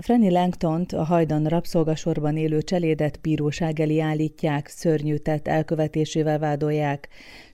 Franny Langtont, a hajdan rabszolgasorban élő cselédet bíróság elé állítják, szörnyű tett elkövetésével vádolják.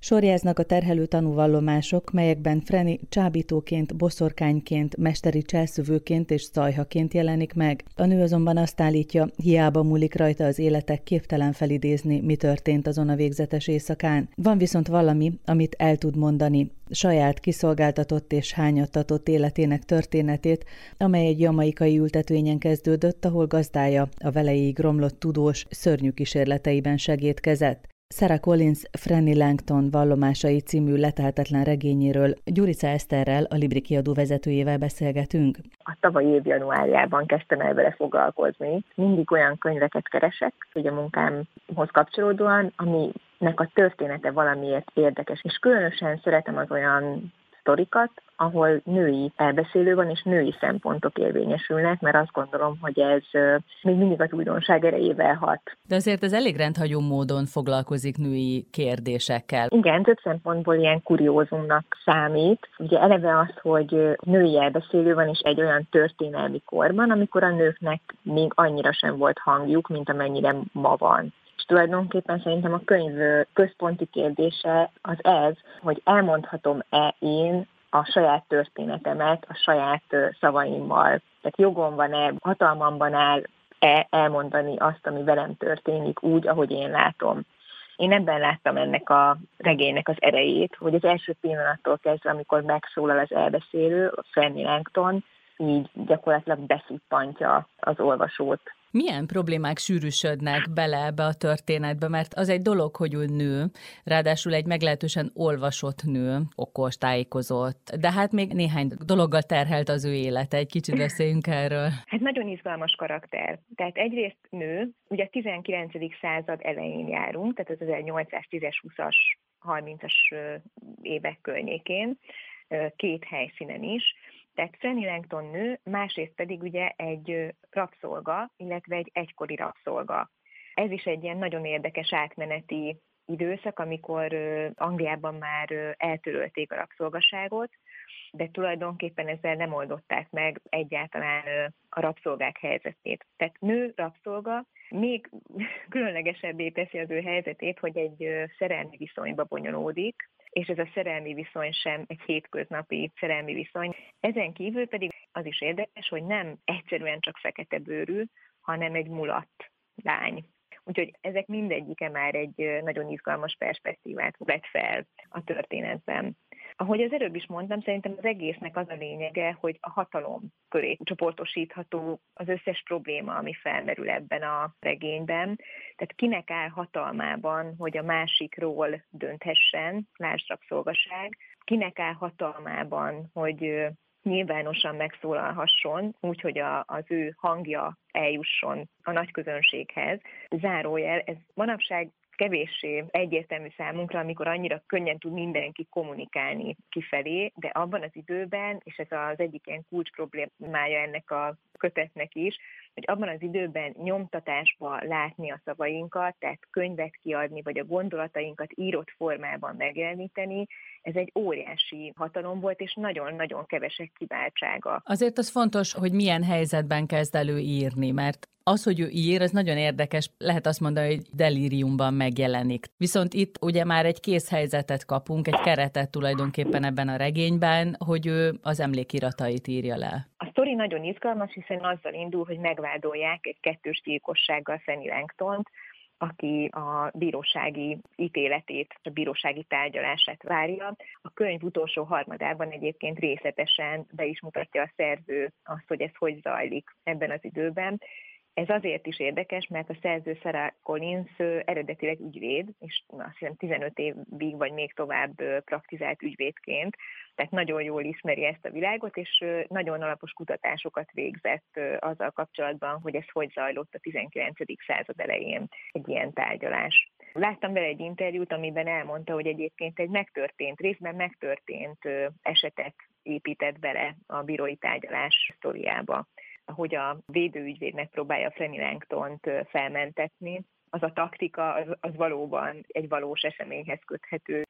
Sorjáznak a terhelő tanúvallomások, melyekben Franny csábítóként, boszorkányként, mesteri cselszövőként és szajhaként jelenik meg. A nő azonban azt állítja, hiába múlik rajta az életek, képtelen felidézni, mi történt azon a végzetes éjszakán. Van viszont valami, amit el tud mondani, saját kiszolgáltatott és hányattatott életének történetét, amely egy jamaikai ültetvényen kezdődött, ahol gazdája a veleig romlott tudós szörnyű kísérleteiben segítkezett. Sarah Collins Franny Langton vallomásai című leteltetlen regényéről Gyurica Eszterrel, a Libri kiadó vezetőjével beszélgetünk. A tavalyi év januárjában kezdtem el vele foglalkozni. Mindig olyan könyveket keresek, hogy a munkámhoz kapcsolódóan, ami nek a története valamiért érdekes, és különösen szeretem az olyan sztorikat, ahol női elbeszélő van, és női szempontok érvényesülnek, mert azt gondolom, hogy ez még mindig az újdonság erejével hat. De azért ez elég rendhagyó módon foglalkozik női kérdésekkel. Igen, több szempontból ilyen kuriózumnak számít. Ugye eleve az, hogy női elbeszélő van, és egy olyan történelmi korban, amikor a nőknek még annyira sem volt hangjuk, mint amennyire ma van. És tulajdonképpen szerintem a könyv központi kérdése az ez, hogy elmondhatom-e én a saját történetemet a saját szavaimmal. Tehát jogom van-e, hatalmamban áll-e elmondani azt, ami velem történik úgy, ahogy én látom. Én ebben láttam ennek a regénynek az erejét, hogy az első pillanattól kezdve, amikor megszólal az elbeszélő, Fanny Langton, így gyakorlatilag beszippantja az olvasót milyen problémák sűrűsödnek bele ebbe a történetbe, mert az egy dolog, hogy ő nő, ráadásul egy meglehetősen olvasott nő, okos, tájékozott, de hát még néhány dologgal terhelt az ő élete. Egy kicsit beszéljünk erről. Hát nagyon izgalmas karakter. Tehát egyrészt nő, ugye a 19. század elején járunk, tehát az 1810-es, 20-as, 30-as évek környékén, két helyszínen is, tehát Fanny Langton nő, másrészt pedig ugye egy rabszolga, illetve egy egykori rabszolga. Ez is egy ilyen nagyon érdekes átmeneti időszak, amikor Angliában már eltörölték a rabszolgaságot, de tulajdonképpen ezzel nem oldották meg egyáltalán a rabszolgák helyzetét. Tehát nő rabszolga még különlegesebbé teszi az ő helyzetét, hogy egy szerelmi viszonyba bonyolódik, és ez a szerelmi viszony sem egy hétköznapi szerelmi viszony. Ezen kívül pedig az is érdekes, hogy nem egyszerűen csak fekete bőrű, hanem egy mulatt lány. Úgyhogy ezek mindegyike már egy nagyon izgalmas perspektívát vett fel a történetben. Ahogy az előbb is mondtam, szerintem az egésznek az a lényege, hogy a hatalom köré csoportosítható az összes probléma, ami felmerül ebben a regényben. Tehát kinek áll hatalmában, hogy a másikról dönthessen, lásd rabszolgaság, kinek áll hatalmában, hogy nyilvánosan megszólalhasson, úgyhogy a, az ő hangja eljusson a nagy közönséghez. Zárójel, ez manapság kevéssé egyértelmű számunkra, amikor annyira könnyen tud mindenki kommunikálni kifelé, de abban az időben, és ez az egyik ilyen kulcs problémája ennek a kötetnek is, hogy abban az időben nyomtatásba látni a szavainkat, tehát könyvet kiadni, vagy a gondolatainkat írott formában megjeleníteni, ez egy óriási hatalom volt, és nagyon-nagyon kevesek kiváltsága. Azért az fontos, hogy milyen helyzetben kezd elő írni, mert az, hogy ő ír, az nagyon érdekes, lehet azt mondani, hogy delíriumban megjelenik. Viszont itt ugye már egy kész helyzetet kapunk, egy keretet tulajdonképpen ebben a regényben, hogy ő az emlékiratait írja le. Sztori nagyon izgalmas, hiszen azzal indul, hogy megvádolják egy kettős gyilkossággal Fanny Langtont, aki a bírósági ítéletét, a bírósági tárgyalását várja. A könyv utolsó harmadában egyébként részletesen be is mutatja a szerző azt, hogy ez hogy zajlik ebben az időben, ez azért is érdekes, mert a szerző Sarah Collins eredetileg ügyvéd, és azt hiszem 15 évig vagy még tovább praktizált ügyvédként, tehát nagyon jól ismeri ezt a világot, és nagyon alapos kutatásokat végzett azzal kapcsolatban, hogy ez hogy zajlott a 19. század elején egy ilyen tárgyalás. Láttam vele egy interjút, amiben elmondta, hogy egyébként egy megtörtént, részben megtörtént esetet épített bele a bírói tárgyalás sztoriába hogy a védőügyvéd megpróbálja Frenny Langtont felmentetni, az a taktika, az, az valóban egy valós eseményhez köthető.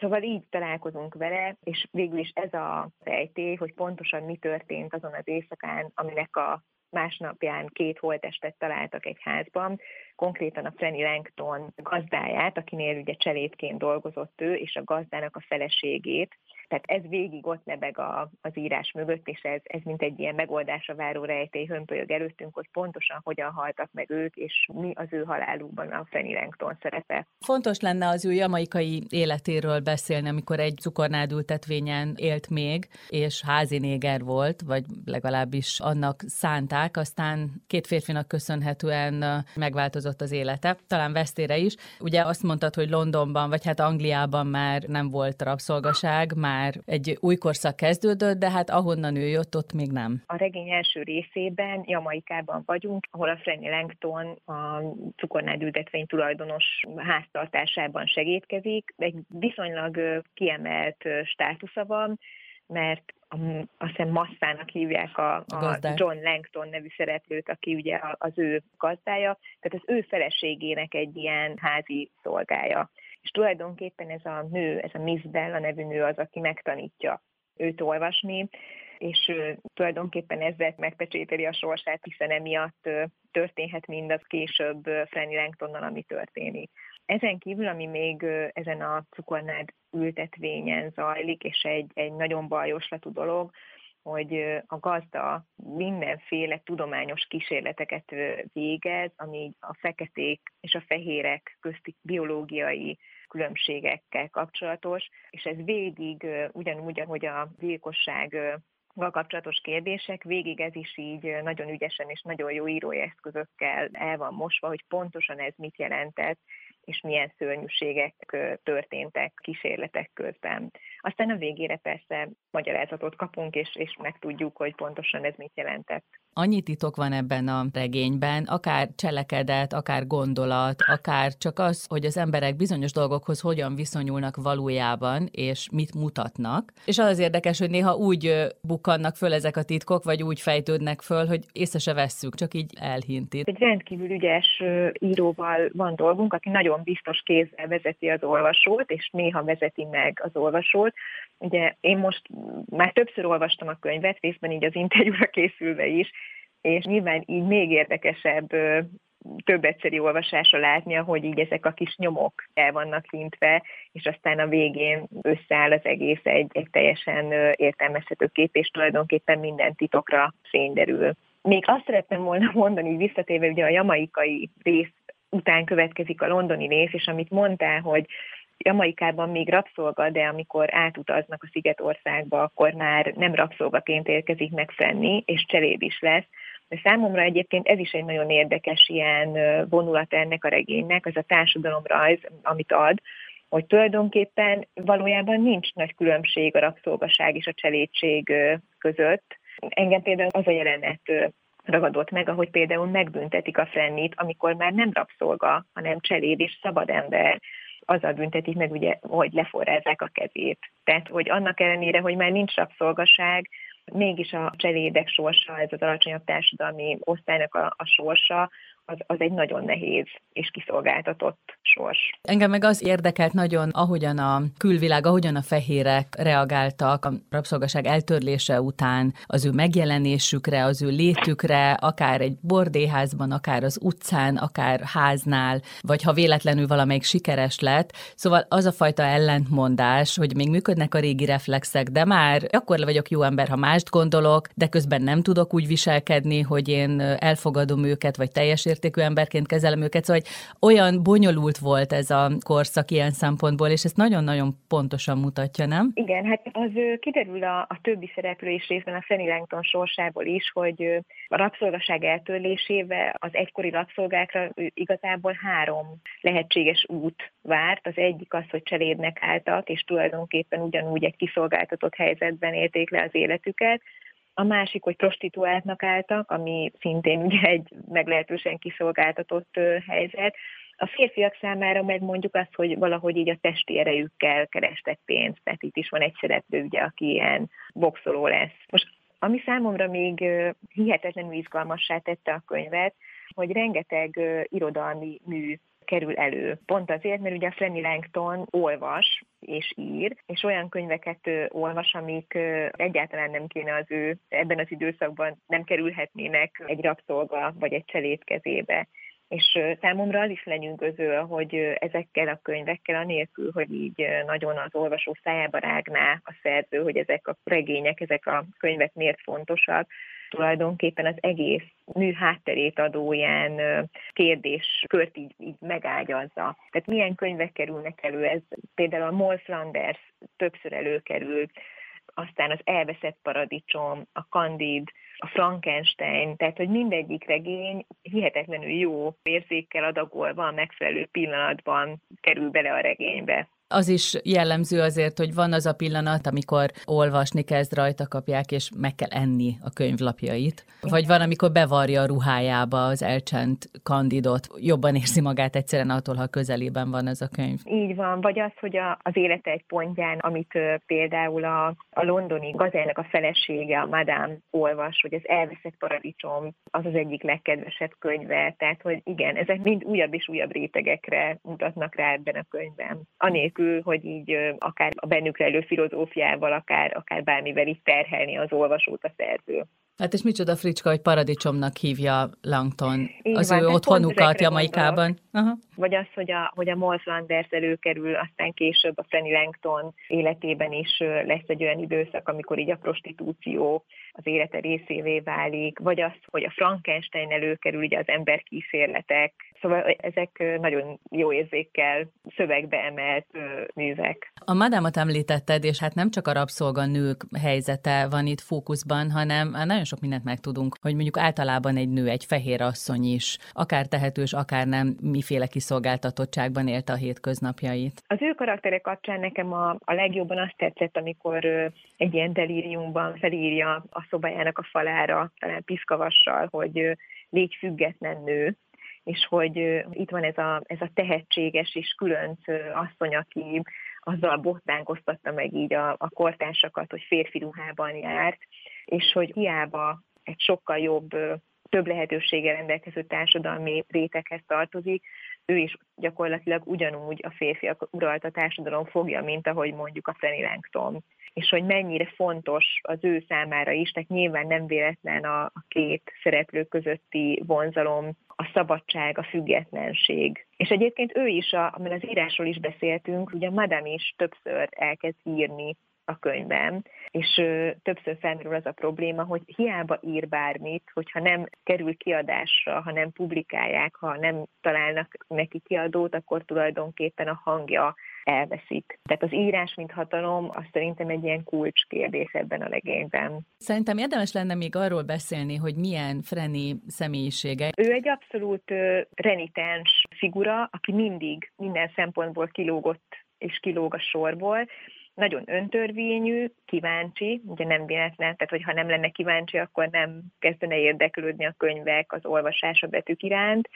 Szóval így találkozunk vele, és végül is ez a rejtély, hogy pontosan mi történt azon az éjszakán, aminek a másnapján két holtestet találtak egy házban, konkrétan a Frenny Langton gazdáját, akinél ugye cselédként dolgozott ő, és a gazdának a feleségét, tehát ez végig ott nebeg a, az írás mögött, és ez, ez mint egy ilyen megoldásra váró rejtély hömpölyög előttünk, hogy pontosan hogyan haltak meg ők, és mi az ő halálukban a Fanny Langton szerepe. Fontos lenne az ő jamaikai életéről beszélni, amikor egy cukornádültetvényen élt még, és házi néger volt, vagy legalábbis annak szánták, aztán két férfinak köszönhetően megváltozott az élete, talán vesztére is. Ugye azt mondtad, hogy Londonban, vagy hát Angliában már nem volt rabszolgaság, már egy új korszak kezdődött, de hát ahonnan ő jött, ott még nem. A regény első részében Jamaikában vagyunk, ahol a Franny Langton a cukornádültetvény tulajdonos háztartásában segítkezik. Egy viszonylag kiemelt státusza van, mert azt hiszem Masszának hívják a, a John Langton nevű szereplőt, aki ugye az ő gazdája, tehát az ő feleségének egy ilyen házi szolgája. És tulajdonképpen ez a nő, ez a Miss Bella nevű nő az, aki megtanítja őt olvasni, és tulajdonképpen ezzel megpecsételi a sorsát, hiszen emiatt történhet mindaz később Fanny Langtonnal, ami történik. Ezen kívül, ami még ezen a cukornád ültetvényen zajlik, és egy, egy nagyon bajoslatú dolog, hogy a gazda mindenféle tudományos kísérleteket végez, ami a feketék és a fehérek közti biológiai különbségekkel kapcsolatos, és ez végig ugyanúgy, ahogy a gyilkosság kapcsolatos kérdések, végig ez is így nagyon ügyesen és nagyon jó írói eszközökkel el van mosva, hogy pontosan ez mit jelentett, és milyen szörnyűségek történtek kísérletek közben. Aztán a végére persze magyarázatot kapunk, és, és megtudjuk, hogy pontosan ez mit jelentett. Annyi titok van ebben a regényben, akár cselekedet, akár gondolat, akár csak az, hogy az emberek bizonyos dolgokhoz hogyan viszonyulnak valójában, és mit mutatnak. És az az érdekes, hogy néha úgy bukkannak föl ezek a titkok, vagy úgy fejtődnek föl, hogy észre se vesszük, csak így elhinti. Egy rendkívül ügyes íróval van dolgunk, aki nagyon biztos kézzel vezeti az olvasót, és néha vezeti meg az olvasót. Ugye én most már többször olvastam a könyvet, részben így az interjúra készülve is, és nyilván így még érdekesebb több egyszeri olvasásra látnia, hogy így ezek a kis nyomok el vannak hintve, és aztán a végén összeáll az egész egy, egy teljesen értelmezhető kép, és tulajdonképpen minden titokra fény derül. Még azt szeretném volna mondani, visszatérve ugye a jamaikai rész után következik a londoni rész, és amit mondtál, hogy Jamaikában még rabszolga, de amikor átutaznak a Szigetországba, akkor már nem rabszolgaként érkezik meg fenni, és cseléd is lesz. De számomra egyébként ez is egy nagyon érdekes ilyen vonulat ennek a regénynek, ez a társadalomrajz, amit ad, hogy tulajdonképpen valójában nincs nagy különbség a rabszolgaság és a cselédség között. Engem például az a jelenet ragadott meg, ahogy például megbüntetik a frennit, amikor már nem rabszolga, hanem cseléd és szabad ember, azzal büntetik meg, ugye, hogy leforrázzák a kezét. Tehát, hogy annak ellenére, hogy már nincs rabszolgaság, mégis a cselédek sorsa, ez az alacsonyabb társadalmi osztálynak a, a sorsa, az, az egy nagyon nehéz és kiszolgáltatott sors. Engem meg az érdekelt nagyon, ahogyan a külvilág, ahogyan a fehérek reagáltak a rabszolgaság eltörlése után az ő megjelenésükre, az ő létükre, akár egy bordéházban, akár az utcán, akár háznál, vagy ha véletlenül valamelyik sikeres lett. Szóval az a fajta ellentmondás, hogy még működnek a régi reflexek, de már akkor vagyok jó ember, ha mást gondolok, de közben nem tudok úgy viselkedni, hogy én elfogadom őket, vagy teljes értékű emberként kezelem őket, szóval olyan bonyolult volt ez a korszak ilyen szempontból, és ezt nagyon-nagyon pontosan mutatja, nem? Igen, hát az kiderül a, a többi szereplő is részben a Fanny Langton sorsából is, hogy a rabszolgaság eltörlésével az egykori rabszolgákra igazából három lehetséges út várt. Az egyik az, hogy cselédnek álltak, és tulajdonképpen ugyanúgy egy kiszolgáltatott helyzetben élték le az életüket, a másik, hogy prostituáltnak álltak, ami szintén ugye egy meglehetősen kiszolgáltatott helyzet. A férfiak számára meg mondjuk azt, hogy valahogy így a testi erejükkel kerestek pénzt, tehát itt is van egy szereplő, ugye, aki ilyen boxoló lesz. Most ami számomra még hihetetlenül izgalmassá tette a könyvet, hogy rengeteg irodalmi mű kerül elő. Pont azért, mert ugye a Frenny Langton olvas, és ír, és olyan könyveket olvas, amik egyáltalán nem kéne az ő ebben az időszakban nem kerülhetnének egy rabszolga vagy egy cseléd kezébe. És számomra az is lenyűgöző, hogy ezekkel a könyvekkel, anélkül, hogy így nagyon az olvasó szájába rágná a szerző, hogy ezek a regények, ezek a könyvek miért fontosak, tulajdonképpen az egész mű hátterét adó ilyen kérdéskört így, így megágyazza. Tehát milyen könyvek kerülnek elő, ez például a Moll Flanders többször előkerült, aztán az elveszett paradicsom, a Candid, a Frankenstein, tehát hogy mindegyik regény hihetetlenül jó érzékkel adagolva a megfelelő pillanatban kerül bele a regénybe. Az is jellemző azért, hogy van az a pillanat, amikor olvasni kezd rajta kapják, és meg kell enni a könyvlapjait. Vagy van, amikor bevarja a ruhájába az elcsent kandidot, jobban érzi magát egyszerűen attól, ha közelében van ez a könyv. Így van, vagy az, hogy a, az élete egy pontján, amit például a, a londoni gazelnek a felesége, a Madame olvas, hogy az elveszett paradicsom, az az egyik legkedvesebb könyve, tehát hogy igen, ezek mind újabb és újabb rétegekre mutatnak rá ebben a könyvben. Anélkül anélkül, hogy így akár a bennük rejlő filozófiával, akár, akár bármivel is terhelni az olvasót a szerző. Hát és micsoda fricska, hogy paradicsomnak hívja Langton Így az van, ő otthonukat Jamaikában. Aha. Vagy az, hogy a, hogy a Moll Flanders előkerül, aztán később a Fanny Langton életében is lesz egy olyan időszak, amikor így a prostitúció az élete részévé válik, vagy az, hogy a Frankenstein előkerül, ugye az emberkísérletek, szóval ezek nagyon jó érzékkel szövegbe emelt művek. A madámat említetted, és hát nem csak a rabszolganők helyzete van itt fókuszban, hanem nagyon sok mindent megtudunk, hogy mondjuk általában egy nő, egy fehér asszony is, akár tehetős, akár nem, miféle kiszolgáltatottságban élte a hétköznapjait. Az ő karaktere kapcsán nekem a, a legjobban azt tetszett, amikor egy ilyen delíriumban felírja a szobájának a falára, talán piszkavassal, hogy légy független nő, és hogy itt van ez a, ez a tehetséges és különc asszony, aki azzal bottánkoztatta meg így a, a kortársakat, hogy férfi ruhában járt, és hogy hiába egy sokkal jobb, több lehetőséggel rendelkező társadalmi réteghez tartozik, ő is gyakorlatilag ugyanúgy a férfiak uralta társadalom fogja, mint ahogy mondjuk a Fanny és hogy mennyire fontos az ő számára is, tehát nyilván nem véletlen a, a két szereplő közötti vonzalom, a szabadság, a függetlenség. És egyébként ő is, a, amivel az írásról is beszéltünk, ugye Madame is többször elkezd írni a könyvben, és többször felmerül az a probléma, hogy hiába ír bármit, hogyha nem kerül kiadásra, ha nem publikálják, ha nem találnak neki kiadót, akkor tulajdonképpen a hangja elveszik. Tehát az írás, mint hatalom, az szerintem egy ilyen kulcskérdés ebben a legényben. Szerintem érdemes lenne még arról beszélni, hogy milyen Freni személyisége. Ő egy abszolút renitens figura, aki mindig minden szempontból kilógott és kilóg a sorból, nagyon öntörvényű, kíváncsi, ugye nem véletlen, tehát hogyha nem lenne kíváncsi, akkor nem kezdene érdeklődni a könyvek, az olvasás a betűk iránt,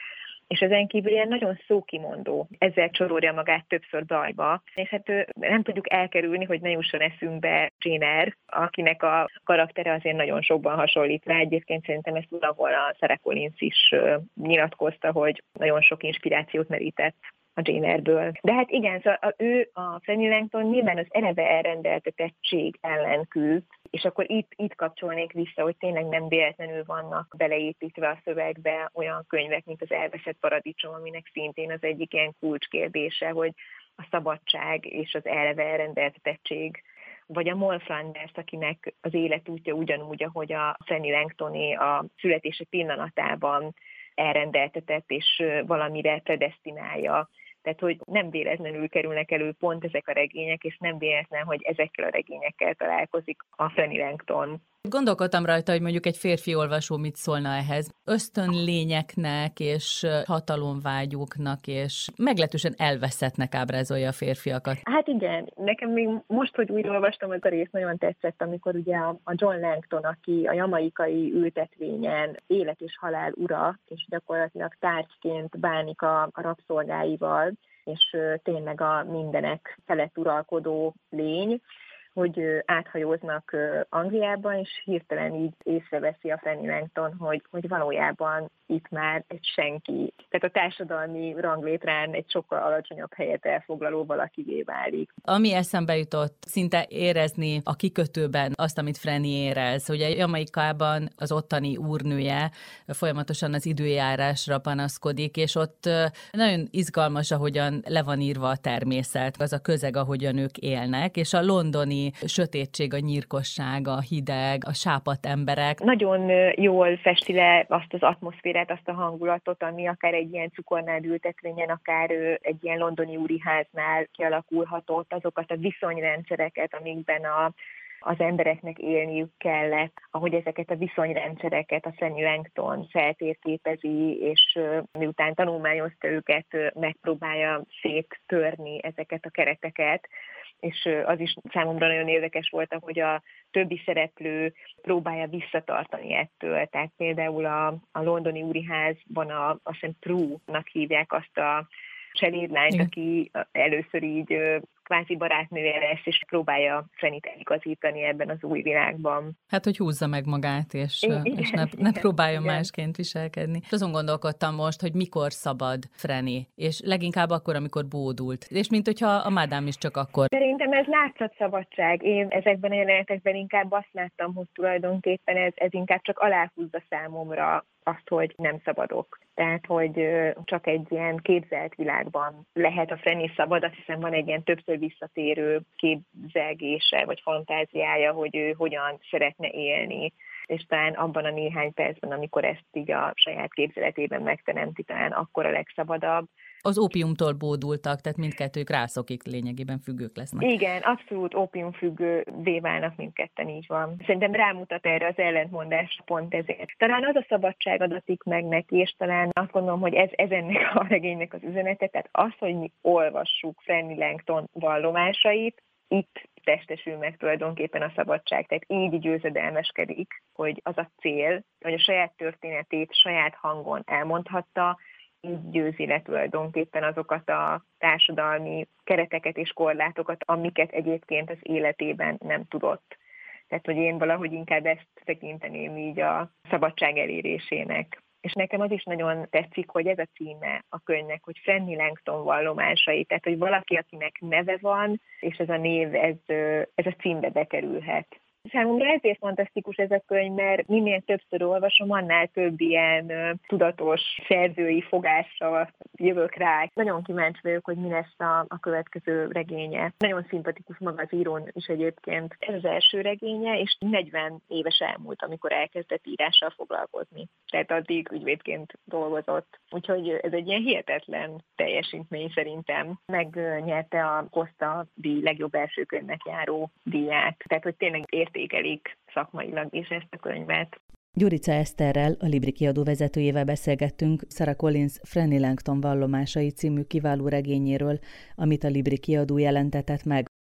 és ezen kívül ilyen nagyon szókimondó, ezzel csorolja magát többször dajba, és hát nem tudjuk elkerülni, hogy ne jusson eszünkbe Jenner, akinek a karaktere azért nagyon sokban hasonlít rá. Egyébként szerintem ezt valahol a Sarah Collins is nyilatkozta, hogy nagyon sok inspirációt merített a Jane Eyre-ből. De hát igen, szóval a, ő, a Fanny Langton nyilván az eleve elrendeltetettség ellen küzd, és akkor itt, itt kapcsolnék vissza, hogy tényleg nem véletlenül vannak beleépítve a szövegbe olyan könyvek, mint az Elveszett Paradicsom, aminek szintén az egyik ilyen kulcskérdése, hogy a szabadság és az eleve elrendeltetettség vagy a Moll Flanders, akinek az életútja ugyanúgy, ahogy a Fanny Langtoné a születése pillanatában elrendeltetett és valamire predestinálja tehát, hogy nem véletlenül kerülnek elő pont ezek a regények, és nem véletlen, hogy ezekkel a regényekkel találkozik a Fanny Langton. Gondolkodtam rajta, hogy mondjuk egy férfi olvasó mit szólna ehhez. Ösztön lényeknek és hatalomvágyóknak és meglehetősen elveszettnek ábrázolja a férfiakat. Hát igen, nekem még most, hogy újra olvastam, ez a rész nagyon tetszett, amikor ugye a John Langton, aki a jamaikai ültetvényen élet és halál ura, és gyakorlatilag tárgyként bánik a, a rabszolgáival, és tényleg a mindenek felett uralkodó lény, hogy áthajóznak Angliában, és hirtelen így észreveszi a Fanny Langton, hogy, hogy valójában itt már egy senki, tehát a társadalmi ranglétrán egy sokkal alacsonyabb helyet elfoglaló valakivé válik. Ami eszembe jutott, szinte érezni a kikötőben azt, amit Frenny érez. Ugye Jamaikában az ottani úrnője folyamatosan az időjárásra panaszkodik, és ott nagyon izgalmas, ahogyan le van írva a természet, az a közeg, ahogyan ők élnek, és a londoni sötétség, a nyírkosság, a hideg, a sápat emberek. Nagyon jól festi le azt az atmoszférát, azt a hangulatot, ami akár egy ilyen cukornál ültetvényen, akár egy ilyen londoni úriháznál kialakulhatott, azokat a viszonyrendszereket, amikben a az embereknek élniük kellett, ahogy ezeket a viszonyrendszereket a Fanny Langton feltérképezi, és miután tanulmányozta őket, megpróbálja széttörni ezeket a kereteket, és az is számomra nagyon érdekes volt, hogy a többi szereplő próbálja visszatartani ettől. Tehát például a, a londoni úriházban a, a Szent Prue-nak hívják azt a cselédlányt, aki először így kvázi barátnője lesz, és próbálja Fenit eligazítani ebben az új világban. Hát, hogy húzza meg magát, és, igen, és ne, ne próbáljon igen. másként viselkedni. Azon gondolkodtam most, hogy mikor szabad Freni, és leginkább akkor, amikor bódult. És mint hogyha a mádám is csak akkor. Szerintem ez látszat szabadság. Én ezekben a jelenetekben inkább azt láttam, hogy tulajdonképpen ez, ez inkább csak aláhúzza számomra azt, hogy nem szabadok. Tehát, hogy csak egy ilyen képzelt világban lehet a Frenny szabad, azt hiszem van egy ilyen többször visszatérő képzelgése, vagy fantáziája, hogy ő hogyan szeretne élni és talán abban a néhány percben, amikor ezt így a saját képzeletében megteremti, talán akkor a legszabadabb. Az ópiumtól bódultak, tehát mindkettők rászokik, lényegében függők lesznek. Igen, abszolút ópiumfüggő válnak mindketten, így van. Szerintem rámutat erre az ellentmondás pont ezért. Talán az a szabadság adatik meg neki, és talán azt gondolom, hogy ez, ez ennek a regénynek az üzenete, tehát az, hogy mi olvassuk Fanny Langton vallomásait, itt testesül meg tulajdonképpen a szabadság. Tehát így győzedelmeskedik, hogy az a cél, hogy a saját történetét saját hangon elmondhatta, így győzi le tulajdonképpen azokat a társadalmi kereteket és korlátokat, amiket egyébként az életében nem tudott. Tehát, hogy én valahogy inkább ezt tekinteném így a szabadság elérésének. És nekem az is nagyon tetszik, hogy ez a címe a könyvnek, hogy Fanny Langston vallomásai, tehát hogy valaki, akinek neve van, és ez a név, ez, ez a címbe bekerülhet. Számomra ezért fantasztikus ez a könyv, mert minél többször olvasom, annál több ilyen tudatos szerzői fogásra jövök rá. Nagyon kíváncsi vagyok, hogy mi lesz a, a következő regénye. Nagyon szimpatikus maga az írón is egyébként. Ez az első regénye, és 40 éves elmúlt, amikor elkezdett írással foglalkozni. Tehát addig ügyvédként dolgozott. Úgyhogy ez egy ilyen hihetetlen teljesítmény szerintem. Megnyerte a Costa díj legjobb első könyvnek járó díját. Tehát, hogy tényleg ért értékelik szakmailag is ezt a könyvet. Gyurica Eszterrel, a Libri kiadó vezetőjével beszélgettünk Sarah Collins Franny Langton vallomásai című kiváló regényéről, amit a Libri kiadó jelentetett meg